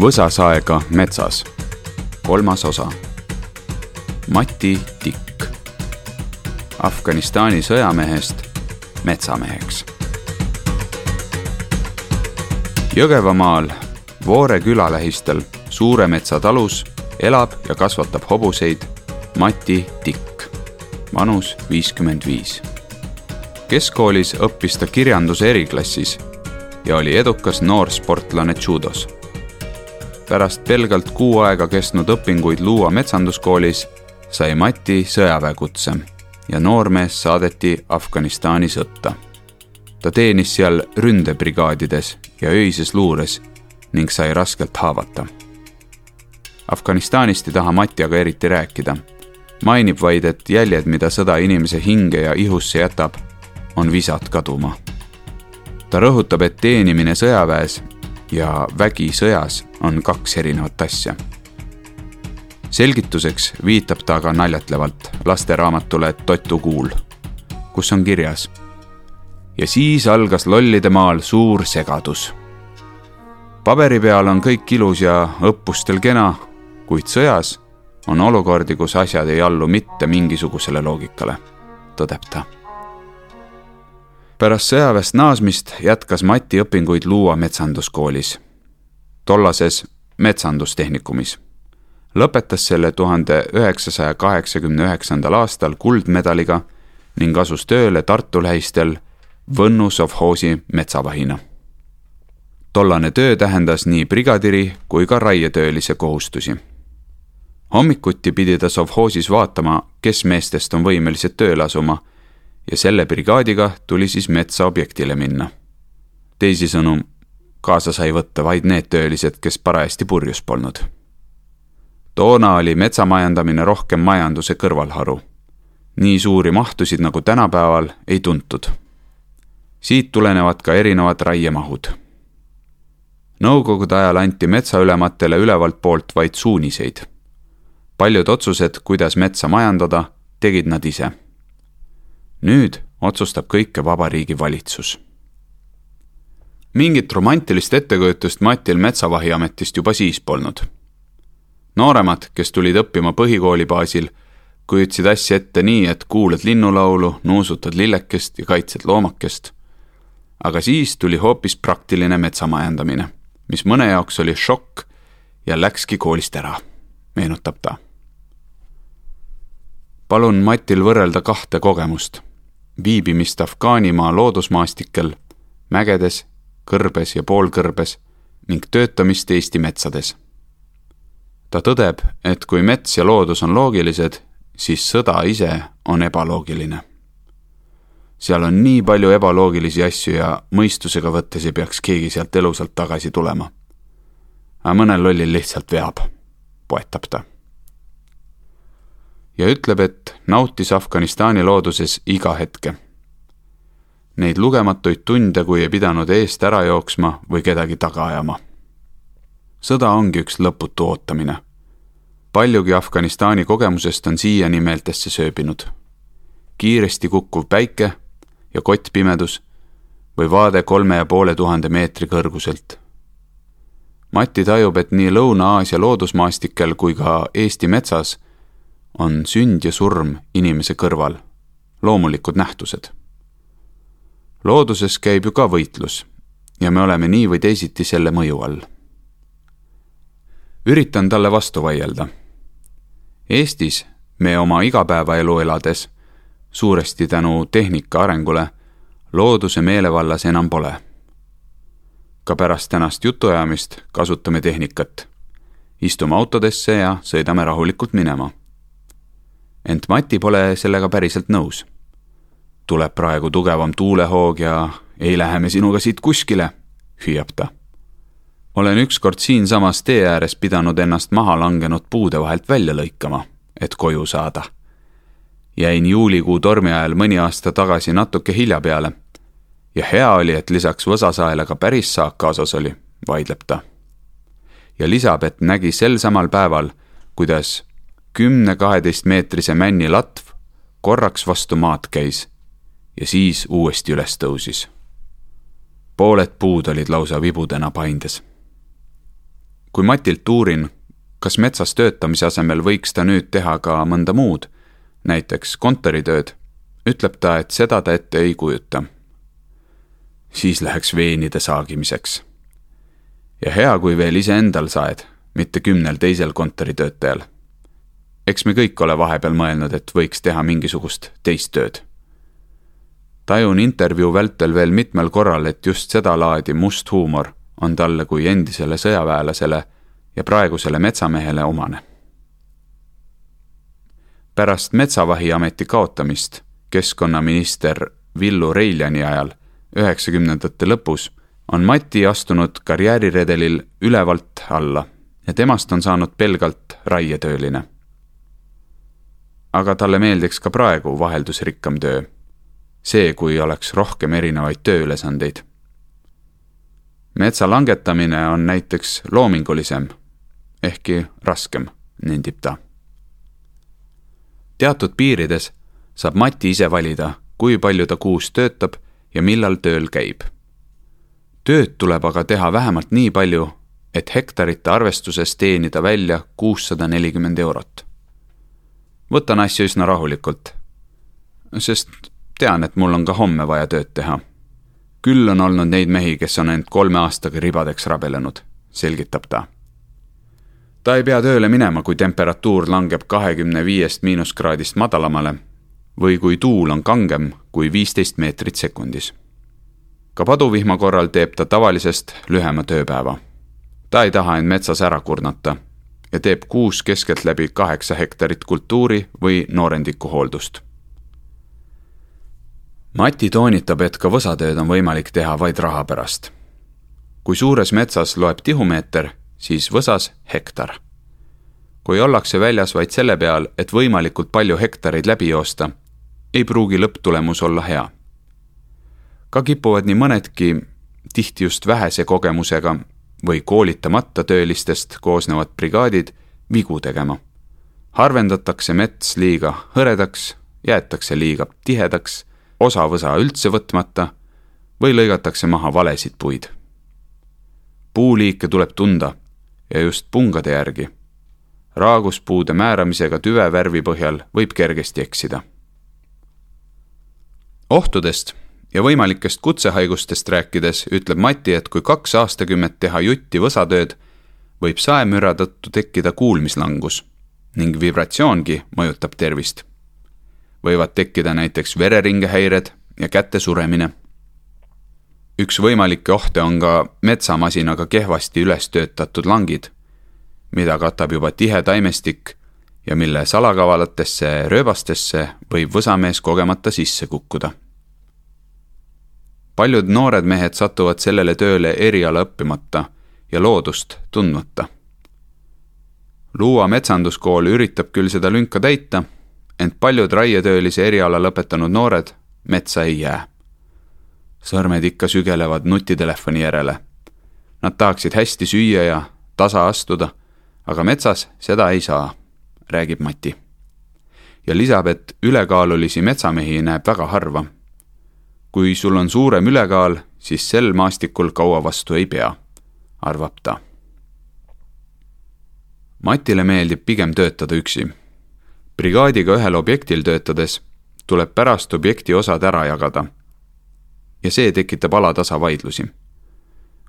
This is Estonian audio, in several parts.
võsasaega metsas, kolmas osa. Mati Tikk, Afganistani sõjamehest metsameheks. Jõgevamaal Voore küla lähistel Suure metsa talus elab ja kasvatab hobuseid Mati Tikk, vanus viiskümmend viis. keskkoolis õppis ta kirjanduse eriklassis ja oli edukas noorsportlane judos. Pärast pelgalt kuu aega kestnud õpinguid Luua metsanduskoolis sai Mati sõjaväekutse ja noormees saadeti Afganistani sõtta. ta teenis seal ründebrigaadides ja öises luures ning sai raskelt haavata. Afganistanist ei taha Mati aga eriti rääkida. mainib vaid, et jäljed, mida sõda inimese hinge ja ihusse jätab, on visad kaduma ta rõhutab, et teenimine sõjaväes ja vägi sõjas on kaks erinevat asja. selgituseks viitab ta aga naljatlevalt lasteraamatule Totu kuul, kus on kirjas. ja siis algas lollide maal suur segadus. paberi peal on kõik ilus ja õppustel kena, kuid sõjas on olukordi, kus asjad ei allu mitte mingisugusele loogikale, tõdeb ta pärast sõjaväest naasmist jätkas Mati õpinguid Luua metsanduskoolis, tollases metsandustehnikumis. lõpetas selle tuhande üheksasaja kaheksakümne üheksandal aastal kuldmedaliga ning asus tööle Tartu lähistel Võnnu sovhoosi metsavahina. tollane töö tähendas nii brigadiri kui ka raietöölise kohustusi. hommikuti pidi ta sovhoosis vaatama, kes meestest on võimelised tööle asuma ja selle brigaadiga tuli siis metsa objektile minna. teisisõnu, kaasa sai võtta vaid need töölised, kes parajasti purjus polnud. toona oli metsamajandamine rohkem majanduse kõrvalharu. nii suuri mahtusid nagu tänapäeval ei tuntud. siit tulenevad ka erinevad raiemahud. Nõukogude ajal anti metsaülematele ülevalt poolt vaid suuniseid. paljud otsused, kuidas metsa majandada, tegid nad ise nüüd otsustab kõike Vabariigi Valitsus. mingit romantilist ettekujutust Matil Metsavahiametist juba siis polnud. nooremad, kes tulid õppima põhikooli baasil, kujutasid asja ette nii, et kuulad linnulaulu, nuusutad lillekest ja kaitsed loomakest. aga siis tuli hoopis praktiline metsamajandamine, mis mõne jaoks oli šokk ja läkski koolist ära, meenutab ta palun Matil võrrelda kahte kogemust viibimist Afganimaa loodusmaastikel, mägedes, kõrbes ja poolkõrbes ning töötamist Eesti metsades. ta tõdeb, et kui mets ja loodus on loogilised, siis sõda ise on ebaloogiline. seal on nii palju ebaloogilisi asju ja mõistusega võttes ei peaks keegi sealt elusalt tagasi tulema. aga mõnel lollil lihtsalt veab, poetab ta ja ütleb, et nautis Afganistani looduses iga hetke. Neid lugematuid tunde, kui ei pidanud eest ära jooksma või kedagi taga ajama. sõda ongi üks lõputu ootamine. paljugi Afganistani kogemusest on siiani meeltesse sööbinud. kiiresti kukkuv päike ja kottpimedus või vaade kolme ja poole tuhande meetri kõrguselt Mati tajub, et nii Lõuna-Aasia loodusmaastikel kui ka Eesti metsas on sünd ja surm inimese kõrval, loomulikud nähtused. looduses käib ju ka võitlus ja me oleme nii või teisiti selle mõju all. üritan talle vastu vaielda. Eestis me oma igapäevaelu elades, suuresti tänu tehnika arengule, looduse meelevallas enam pole. ka pärast tänast jutuajamist kasutame tehnikat. istume autodesse ja sõidame rahulikult minema ent Mati pole sellega päriselt nõus. tuleb praegu tugevam tuulehoog ja ei lähe me sinuga siit kuskile, hüüab ta. olen ükskord siinsamas tee ääres pidanud ennast maha langenud puude vahelt välja lõikama, et koju saada. jäin juulikuu tormi ajal mõni aasta tagasi natuke hilja peale ja hea oli, et lisaks võsasaele ka päris saak kaasas oli, vaidleb ta. ja lisab, et nägi sel samal päeval, kuidas kümne-kaheteistmeetrise männi latv korraks vastu maad käis ja siis uuesti üles tõusis. pooled puud olid lausa vibudena paindes. kui Matilt uurin, kas metsas töötamise asemel võiks ta nüüd teha ka mõnda muud, näiteks kontoritööd, ütleb ta, et seda ta ette ei kujuta. siis läheks veenide saagimiseks. ja hea, kui veel iseendal saed, mitte kümnel teisel kontoritöötajal. Eks me kõik ole vahepeal mõelnud, et võiks teha mingisugust teist tööd tajun intervjuu vältel veel mitmel korral, et just sedalaadi must huumor on talle kui endisele sõjaväelasele ja praegusele metsamehele omane. pärast Metsavahiameti kaotamist keskkonnaminister Villu Reiljani ajal üheksakümnendate lõpus on Mati astunud karjääriredelil ülevalt alla ja temast on saanud pelgalt raietööline. Aga talle meeldiks ka praegu vaheldusrikkam töö see, kui oleks rohkem erinevaid tööülesandeid. metsa langetamine on näiteks loomingulisem, ehkki raskem, nendib ta. teatud piirides saab Mati ise valida, kui palju ta kuus töötab ja millal tööl käib. tööd tuleb aga teha vähemalt nii palju, et hektarite arvestuses teenida välja kuussada nelikümmend eurot. Võtan asju üsna rahulikult, sest tean, et mul on ka homme vaja tööd teha. küll on olnud neid mehi, kes on end kolme aastaga ribadeks rabelenud, selgitab ta. ta ei pea tööle minema, kui temperatuur langeb kahekümne viiest miinuskraadist madalamale või kui tuul on kangem kui viisteist meetrit sekundis. ka paduvihma korral teeb ta tavalisest lühema tööpäeva. ta ei taha end metsas ära kurnata ja teeb kuus keskeltläbi kaheksa hektarit kultuuri või noorendiku hooldust Mati toonitab, et ka võsatööd on võimalik teha vaid raha pärast. kui suures metsas loeb tihumeeter, siis võsas hektar. kui ollakse väljas vaid selle peal, et võimalikult palju hektareid läbi joosta, ei pruugi lõpptulemus olla hea. ka kipuvad nii mõnedki, tihti just vähese kogemusega või koolitamata töölistest koosnevad brigaadid vigu tegema. harvendatakse mets liiga hõredaks, jäetakse liiga tihedaks osa võsa üldse võtmata või lõigatakse maha valesid puid. puuliike tuleb tunda ja just pungade järgi. raaguspuude määramisega tüvevärvi põhjal võib kergesti eksida. ohtudest ja võimalikest kutsehaigustest rääkides ütleb Mati, et kui kaks aastakümmet teha jutti võsatööd, võib saemüra tõttu tekkida kuulmislangus ning vibratsioongi mõjutab tervist võivad tekkida näiteks vereringehäired ja käte suremine. üks võimalikke ohte on ka metsamasinaga kehvasti üles töötatud langid, mida katab juba tihe taimestik ja mille salakavalatesse rööbastesse võib võsamees kogemata sisse kukkuda. Paljud noored mehed satuvad sellele tööle eriala õppimata ja loodust tundmata. Luua metsanduskool üritab küll seda lünka täita ent paljud raietöölise eriala lõpetanud noored metsa ei jää. sõrmed ikka sügelevad nutitelefoni järele. Nad tahaksid hästi süüa ja tasa astuda, aga metsas seda ei saa, räägib Mati. ja lisab, et ülekaalulisi metsamehi näeb väga harva. Kui sul on suurem ülekaal, siis sel maastikul kaua vastu ei pea, arvab ta. Matile meeldib pigem töötada üksi brigaadiga ühel objektil töötades tuleb pärast objekti osad ära jagada. ja see tekitab alatasa vaidlusi.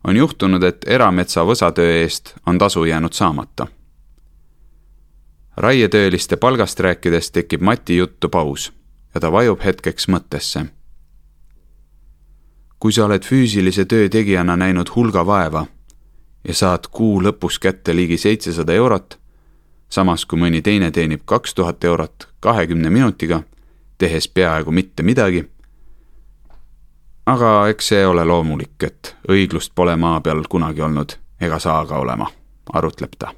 on juhtunud, et erametsa võsatöö eest on tasu jäänud saamata. raietööliste palgast rääkides tekib Mati juttu paus ja ta vajub hetkeks mõttesse. Kui sa oled füüsilise töö tegijana näinud hulga vaeva ja saad kuu lõpus kätte ligi seitsesada eurot samas kui mõni teine teenib kaks tuhat eurot kahekümne minutiga, tehes peaaegu mitte midagi. aga eks see ole loomulik, et õiglust pole maa peal kunagi olnud ega saa ka olema, arutleb ta.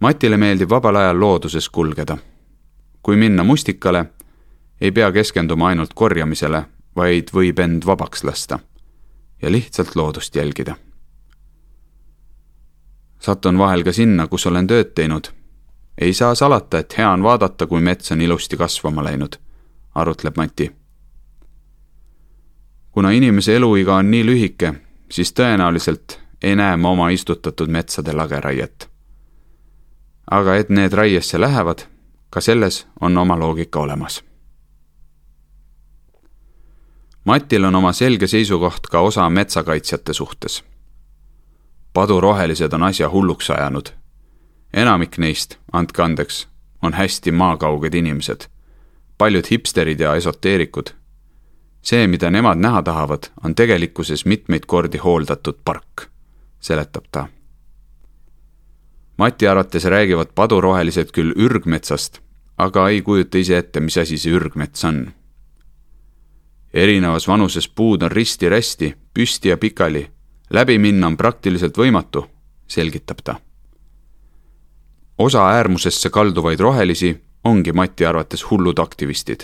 Matile meeldib vabal ajal looduses kulgeda. kui minna mustikale, ei pea keskenduma ainult korjamisele, vaid võib end vabaks lasta ja lihtsalt loodust jälgida satun vahel ka sinna, kus olen tööd teinud. ei saa salata, et hea on vaadata, kui mets on ilusti kasvama läinud, arutleb Mati. kuna inimese eluiga on nii lühike, siis tõenäoliselt ei näe ma oma istutatud metsade lageraiet. aga et need raiesse lähevad, ka selles on oma loogika olemas. Matil on oma selge seisukoht ka osa metsakaitsjate suhtes. padurohelised on asja hulluks ajanud. enamik neist, andke andeks, on hästi maakauged inimesed. paljud hipsterid ja esoteerikud. see, mida nemad näha tahavad, on tegelikkuses mitmeid kordi hooldatud park, seletab ta. Mati arvates räägivad padurohelised küll ürgmetsast, aga ei kujuta ise ette, mis asi see ürgmets on. Erinevas vanuses puud on risti-rästi, püsti ja pikali. läbi minna on praktiliselt võimatu, selgitab ta osa äärmusesse kalduvaid rohelisi ongi Mati arvates hullud aktivistid,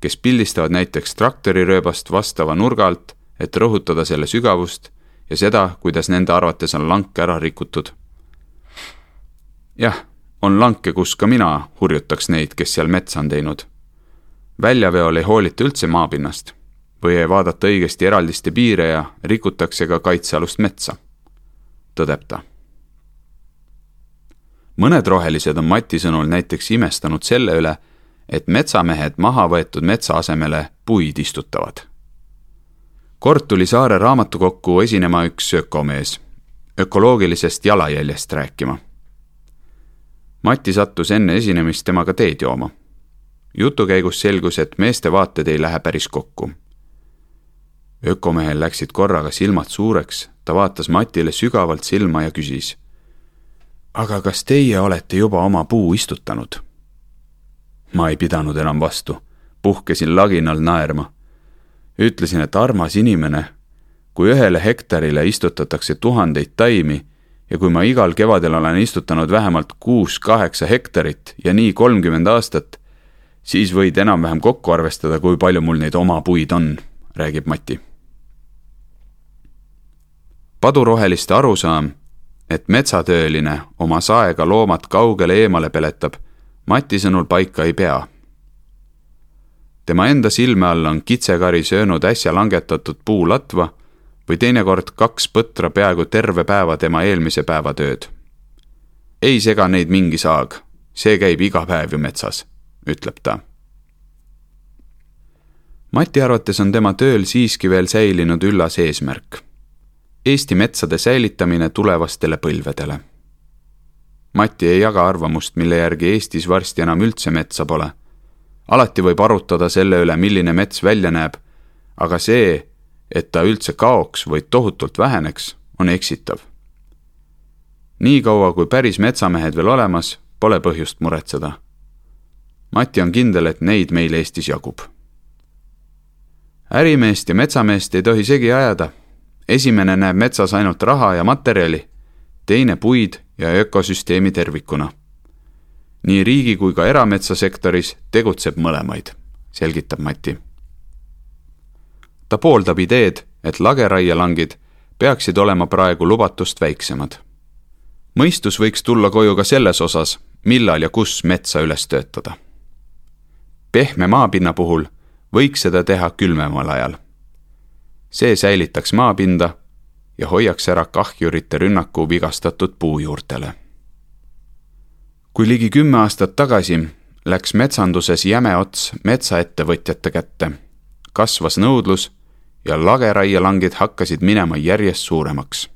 kes pildistavad näiteks traktorirööbast vastava nurga alt, et rõhutada selle sügavust ja seda, kuidas nende arvates on lank ära rikutud. jah, on lanke, kus ka mina hurjutaks neid, kes seal metsa on teinud. Väljaveol ei hoolita üldse maapinnast või ei vaadata õigesti eraldiste piire ja rikutakse ka kaitsealust metsa, tõdeb ta mõned rohelised on Mati sõnul näiteks imestanud selle üle, et metsamehed maha võetud metsa asemele puid istutavad. kord tuli Saare raamatukokku esinema üks ökomees, ökoloogilisest jalajäljest rääkima. Mati sattus enne esinemist temaga teed jooma. Jutu käigus selgus, et meeste vaated ei lähe päris kokku. ökomehel läksid korraga silmad suureks, ta vaatas Matile sügavalt silma ja küsis aga kas teie olete juba oma puu istutanud? ma ei pidanud enam vastu, puhkesin laginal naerma. ütlesin, et armas inimene, kui ühele hektarile istutatakse tuhandeid taimi ja kui ma igal kevadel olen istutanud vähemalt kuus-kaheksa hektarit ja nii kolmkümmend aastat, siis võid enam-vähem kokku arvestada, kui palju mul neid oma puid on, räägib Mati. paduroheliste arusaam et metsatööline oma saega loomad kaugele eemale peletab, Mati sõnul paika ei pea. tema enda silme all on kitsekari söönud äsja langetatud puulatva või teinekord kaks põtra peaaegu terve päeva tema eelmise päeva tööd. ei sega neid mingi saag, see käib iga päev ju metsas, ütleb ta. Mati arvates on tema tööl siiski veel säilinud üllas eesmärk Eesti metsade säilitamine tulevastele põlvedele. Mati ei jaga arvamust, mille järgi Eestis varsti enam üldse metsa pole. alati võib arutada selle üle, milline mets välja näeb, aga see, et ta üldse kaoks või tohutult väheneks, on eksitav. niikaua, kui päris metsamehed veel olemas, pole põhjust muretseda. Mati on kindel, et neid meil Eestis jagub. ärimeest ja metsameest ei tohi segi ajada esimene näeb metsas ainult raha ja materjali, teine puid ja ökosüsteemi tervikuna. nii riigi kui ka erametsasektoris tegutseb mõlemaid, selgitab Mati. ta pooldab ideed, et lageraielangid peaksid olema praegu lubatust väiksemad. mõistus võiks tulla koju ka selles osas, millal ja kus metsa üles töötada. Pehme maapinna puhul võiks seda teha külmemal ajal see säilitaks maapinda ja hoiaks ära kahjurite rünnaku vigastatud puujuurtele. kui ligi kümme aastat tagasi läks metsanduses jäme ots metsaettevõtjate kätte, kasvas nõudlus ja lageraielangid hakkasid minema järjest suuremaks.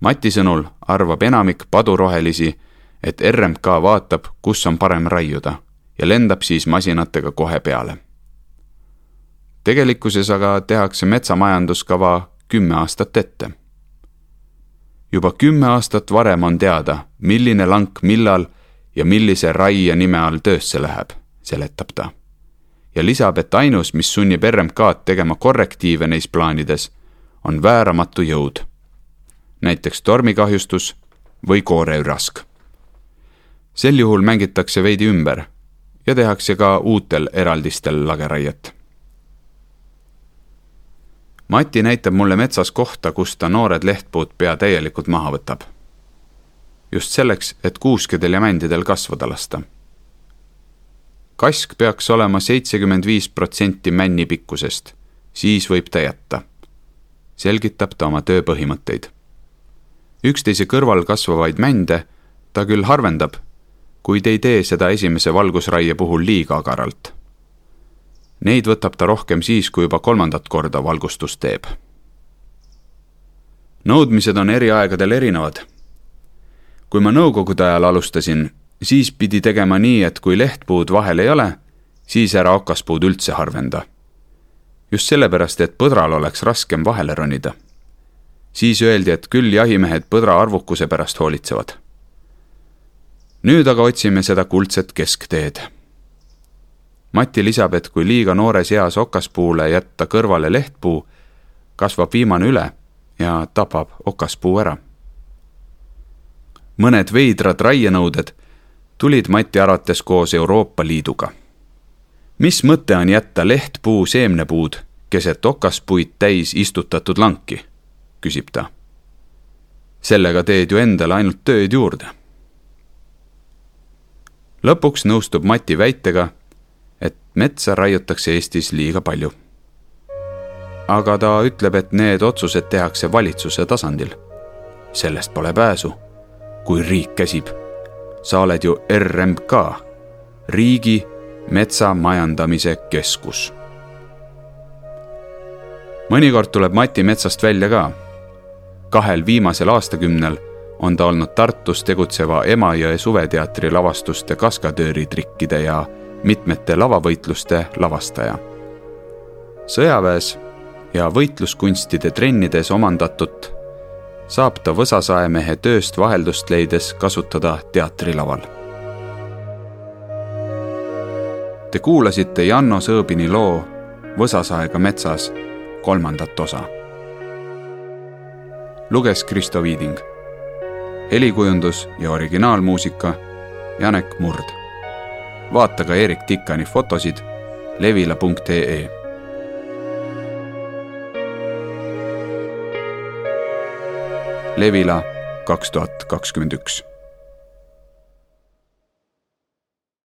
Mati sõnul arvab enamik padurohelisi, et RMK vaatab, kus on parem raiuda ja lendab siis masinatega kohe peale tegelikkuses aga tehakse metsamajanduskava kümme aastat ette. juba kümme aastat varem on teada, milline lank millal ja millise raie nime all töösse läheb, seletab ta. ja lisab, et ainus, mis sunnib RMK-d tegema korrektiive neis plaanides, on vääramatu jõud. näiteks tormikahjustus või kooreürask. sel juhul mängitakse veidi ümber ja tehakse ka uutel eraldistel lageraiet Mati näitab mulle metsas kohta, kus ta noored lehtpuud pea täielikult maha võtab. just selleks, et kuuskedel ja mändidel kasvada lasta. kask peaks olema seitsekümmend viis protsenti männi pikkusest, siis võib ta jätta. selgitab ta oma töö põhimõtteid. üksteise kõrval kasvavaid mände ta küll harvendab, kuid ei tee seda esimese valgusraie puhul liiga agaralt. Neid võtab ta rohkem siis, kui juba kolmandat korda valgustust teeb. nõudmised on eri aegadel erinevad. kui ma nõukogude ajal alustasin, siis pidi tegema nii, et kui lehtpuud vahel ei ole, siis ära okaspuud üldse harvenda. just sellepärast, et põdral oleks raskem vahele ronida. siis öeldi, et küll jahimehed põdra arvukuse pärast hoolitsevad. Nüüd aga otsime seda kuldset keskteed. Mati lisab, et kui liiga noores eas okaspuule jätta kõrvale lehtpuu, kasvab viimane üle ja tapab okaspuu ära. mõned veidrad raienõuded tulid Mati arvates koos Euroopa Liiduga. mis mõte on jätta lehtpuu seemnepuud keset okaspuid täis istutatud lanki, küsib ta. sellega teed ju endale ainult tööd juurde. Lõpuks nõustub Mati väitega, et metsa raiutakse Eestis liiga palju. aga ta ütleb, et need otsused tehakse valitsuse tasandil. sellest pole pääsu, kui riik käsib sa oled ju RMK, Riigi Metsamajandamise Keskus. mõnikord tuleb Mati metsast välja ka. kahel viimasel aastakümnel on ta olnud Tartus tegutseva Emajõe suveteatri lavastuste kaskadööritrikkide ja mitmete lavavõitluste lavastaja. sõjaväes ja võitluskunstide trennides omandatut saab ta võsasaemehe tööst vaheldust leides kasutada teatrilaval. Te kuulasite Janno Sõõbini loo Võsasaega metsas kolmandat osa. luges Kristo Viiding. Helikujundus ja originaalmuusika Janek Murd. vaata ka Erik Tikkani fotosid levila.ee Levila kaks tuhat kakskümmend üks